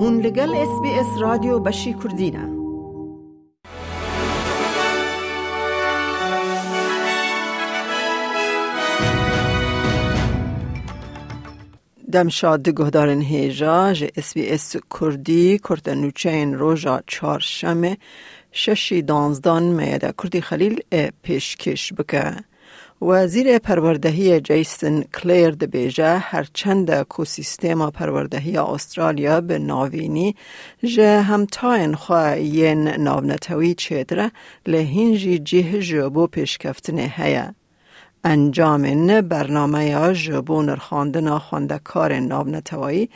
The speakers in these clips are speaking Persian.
هون لگل اس بی اس رادیو بشی کردینه دمشاد گهدارن هیجا جه اس بی اس کردی کرتنوچین روژا چارشمه ششی دانزدان میده. کردی خلیل پیشکش بکه. وزیر پروردهی جیسن کلیر د بیجه هرچند اکوسیستما پروردهی استرالیا به ناوینی جه همتاین خواه ین ناونتوی چیدره لهینجی جه جبو پیشکفتنه هیه. انجام برنامه جبو نرخاندن خواندکار ناونتوایی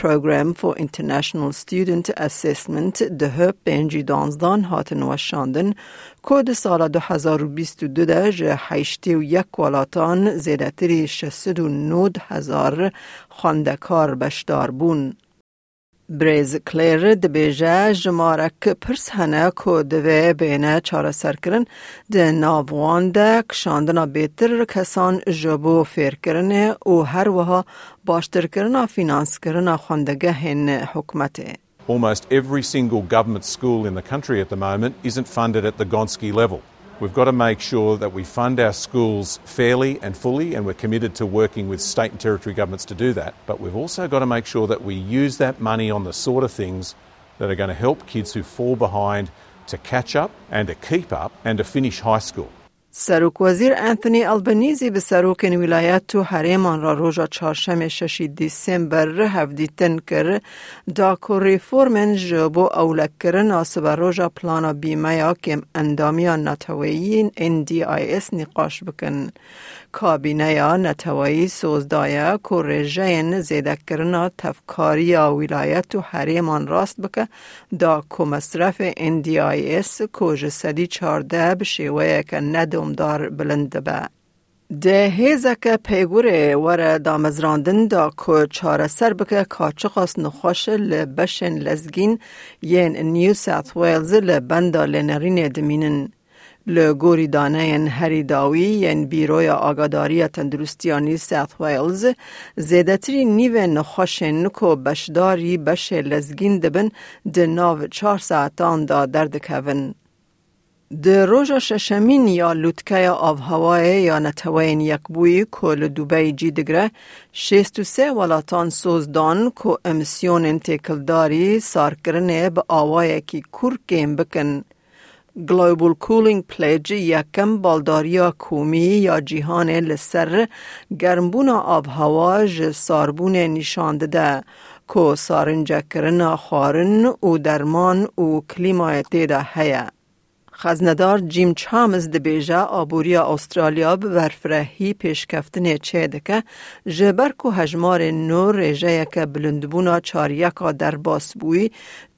Program for International Student Assessment ده پنجی دانزدان هات نوشاندن کود سال 2022 ده جه حیشتی و یک ولاتان زیدتری شسد و نود هزار خواندکار بشدار بون. بریز کلیر د بیجه جمارک پرس هنه که دوی بینه چاره سرکرن ده ناوان ده کشاندنا بیتر کسان جبو فیر کرنه و هر وها باشتر کرنا فینانس کرنا خوندگه هن حکمته. Almost every single government school in the country at the moment isn't funded at the Gonski level. We've got to make sure that we fund our schools fairly and fully, and we're committed to working with state and territory governments to do that. But we've also got to make sure that we use that money on the sort of things that are going to help kids who fall behind to catch up and to keep up and to finish high school. سروک وزیر انتونی البنیزی به سروک ولایت تو حریمان را روژا چهارشنبه ششی دیسمبر هفدیتن کر دا کو ریفورمن جبو اولک کرن آسب روژا پلانا بیمه یا کم اندامیا نتویی NDIS نقاش بکن. کابینه یا نتوایی سوزدایه که رژین زیده کرنا تفکاری ولایت و حریمان راست بکه دا که مصرف NDIS که جسدی چارده بشیوه که ندومدار بلند به. ده هیزک پیگور ور دا مزراندن دا که چاره سر بکه کاچقاس نخوش لبشن لزگین ین نیو ساث ویلز لبندا لنرین دمینن. لگوری دانه هری داوی بیروی آگاداری تندرستیانی ساث ویلز زیدتری نیو نخوشن کو بشداری بش لزگین دبن ده ناو چار ساعتان دا درد کون. ده روژا ششمین یا لوتکه آف هوای یا نتوین یک بوی کل دوبی جی دگره شیست و سه ولاتان سوزدان که امسیون تکلداری سار کرنه به آوای کی کور کم بکن. گلوبال کولینگ پلیج یکم بالداریا کومی یا جیهان لسر گرمبون آب هوا ساربون نشان ده که سارنجه کرن خارن و درمان و کلیمای تیده هیه. خزندار جیم چامز د بیجا آبوریا استرالیا به برفرهی پیشکفتن چه دکه جبر کو هجمار نو ریجه که بلندبونا چاریکا در باسبوی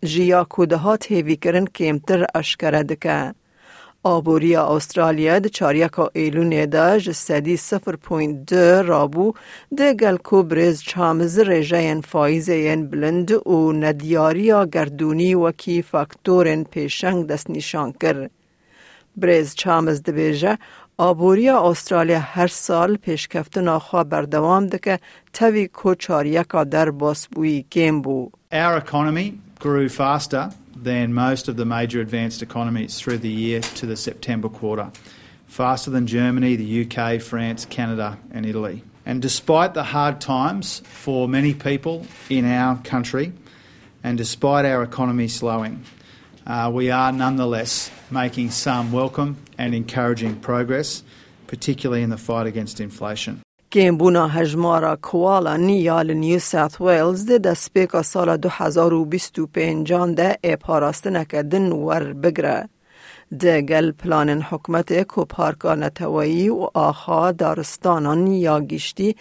جیا کوده ها تیوی کرن کمتر اشکره دکه. آبوریا استرالیا د چاریکا ایلون دا جسدی 0.2 رابو ده گلکو بریز چامز ریجه فایز ین بلند و ندیاریا گردونی وکی فاکتورن پیشنگ دست نشان کر. بریز چامز دبیجه آبوریا استرالیا هر سال پیشکفت ناخوا بردوام دکه تاوی کو چاریکا در باسبوی گیم بو. Our economy grew faster than most of the major advanced economies through the year to the September quarter, faster than Germany, the UK, France, Canada, and Italy. And despite the hard times for many people in our country, and despite our economy slowing, uh, we are nonetheless making some welcome and encouraging progress, particularly in the fight against inflation. گیمبونا هجمارا کوالا نیال نیو ساث ویلز ده دسپیکا سال 2025 ده ای پاراسته نکدن ور بگره. ده گل پلان حکمت کو پارکا نتوایی و آخا دارستانان یا گشتی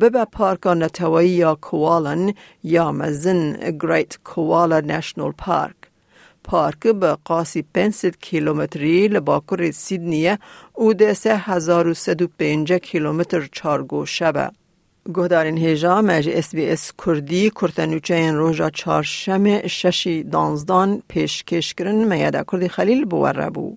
ببه پارکا نتوایی یا کوالن یا مزن گریت کوالا نشنال پارک. پارک به قاسی 500 کیلومتری لباکر سیدنیه او ده سه هزار و سد و پینجه کیلومتر چارگو شبه. گهدارین هیجا مج اس بی اس کردی کرتنوچه این روژا چارشم ششی دانزدان پیشکش کرن میاده کردی خلیل بوره بو.